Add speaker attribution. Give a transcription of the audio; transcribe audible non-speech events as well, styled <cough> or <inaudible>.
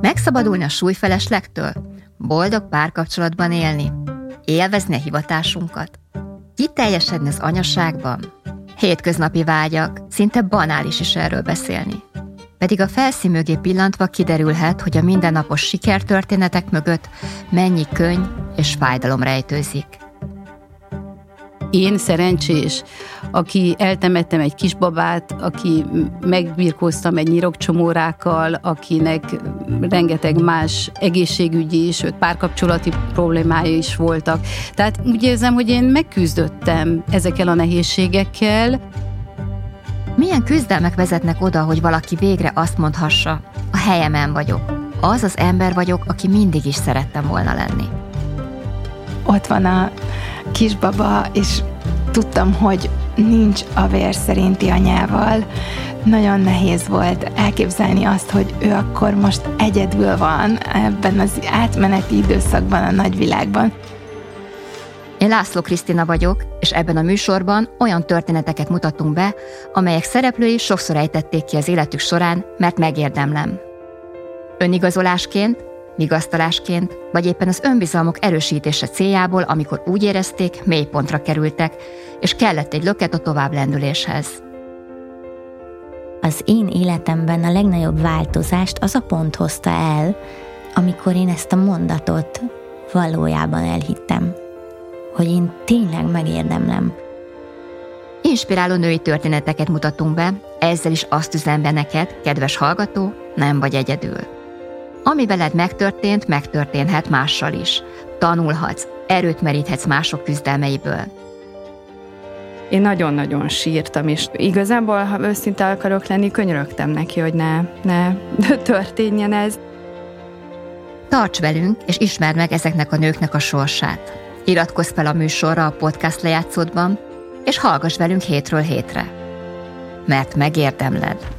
Speaker 1: Megszabadulni a súlyfeleslektől? Boldog párkapcsolatban élni? Élvezni a hivatásunkat? Kiteljesedni az anyaságban? Hétköznapi vágyak, szinte banális is erről beszélni. Pedig a felszín mögé pillantva kiderülhet, hogy a mindennapos sikertörténetek mögött mennyi könny és fájdalom rejtőzik.
Speaker 2: Én szerencsés, aki eltemettem egy kisbabát, aki megbirkóztam egy nyirokcsomórákkal, akinek rengeteg más egészségügyi, sőt párkapcsolati problémája is voltak. Tehát úgy érzem, hogy én megküzdöttem ezekkel a nehézségekkel.
Speaker 1: Milyen küzdelmek vezetnek oda, hogy valaki végre azt mondhassa, a helyemen vagyok. Az az ember vagyok, aki mindig is szerettem volna lenni.
Speaker 3: Ott van a kisbaba, és tudtam, hogy nincs a vér szerinti anyával. Nagyon nehéz volt elképzelni azt, hogy ő akkor most egyedül van ebben az átmeneti időszakban a nagyvilágban.
Speaker 1: Én László Krisztina vagyok, és ebben a műsorban olyan történeteket mutatunk be, amelyek szereplői sokszor ejtették ki az életük során, mert megérdemlem. Önigazolásként, vigasztalásként, vagy éppen az önbizalmuk erősítése céljából, amikor úgy érezték, mélypontra kerültek, és kellett egy löket a tovább lendüléshez.
Speaker 4: Az én életemben a legnagyobb változást az a pont hozta el, amikor én ezt a mondatot valójában elhittem, hogy én tényleg megérdemlem.
Speaker 1: Inspiráló női történeteket mutatunk be, ezzel is azt üzem be neked, kedves hallgató, nem vagy egyedül. Ami veled megtörtént, megtörténhet mással is. Tanulhatsz, erőt meríthetsz mások küzdelmeiből.
Speaker 5: Én nagyon-nagyon sírtam, és igazából, ha őszinte akarok lenni, könyörögtem neki, hogy ne, ne <laughs> történjen ez.
Speaker 1: Tarts velünk, és ismerd meg ezeknek a nőknek a sorsát. Iratkozz fel a műsorra a podcast lejátszódban, és hallgass velünk hétről hétre. Mert megérdemled.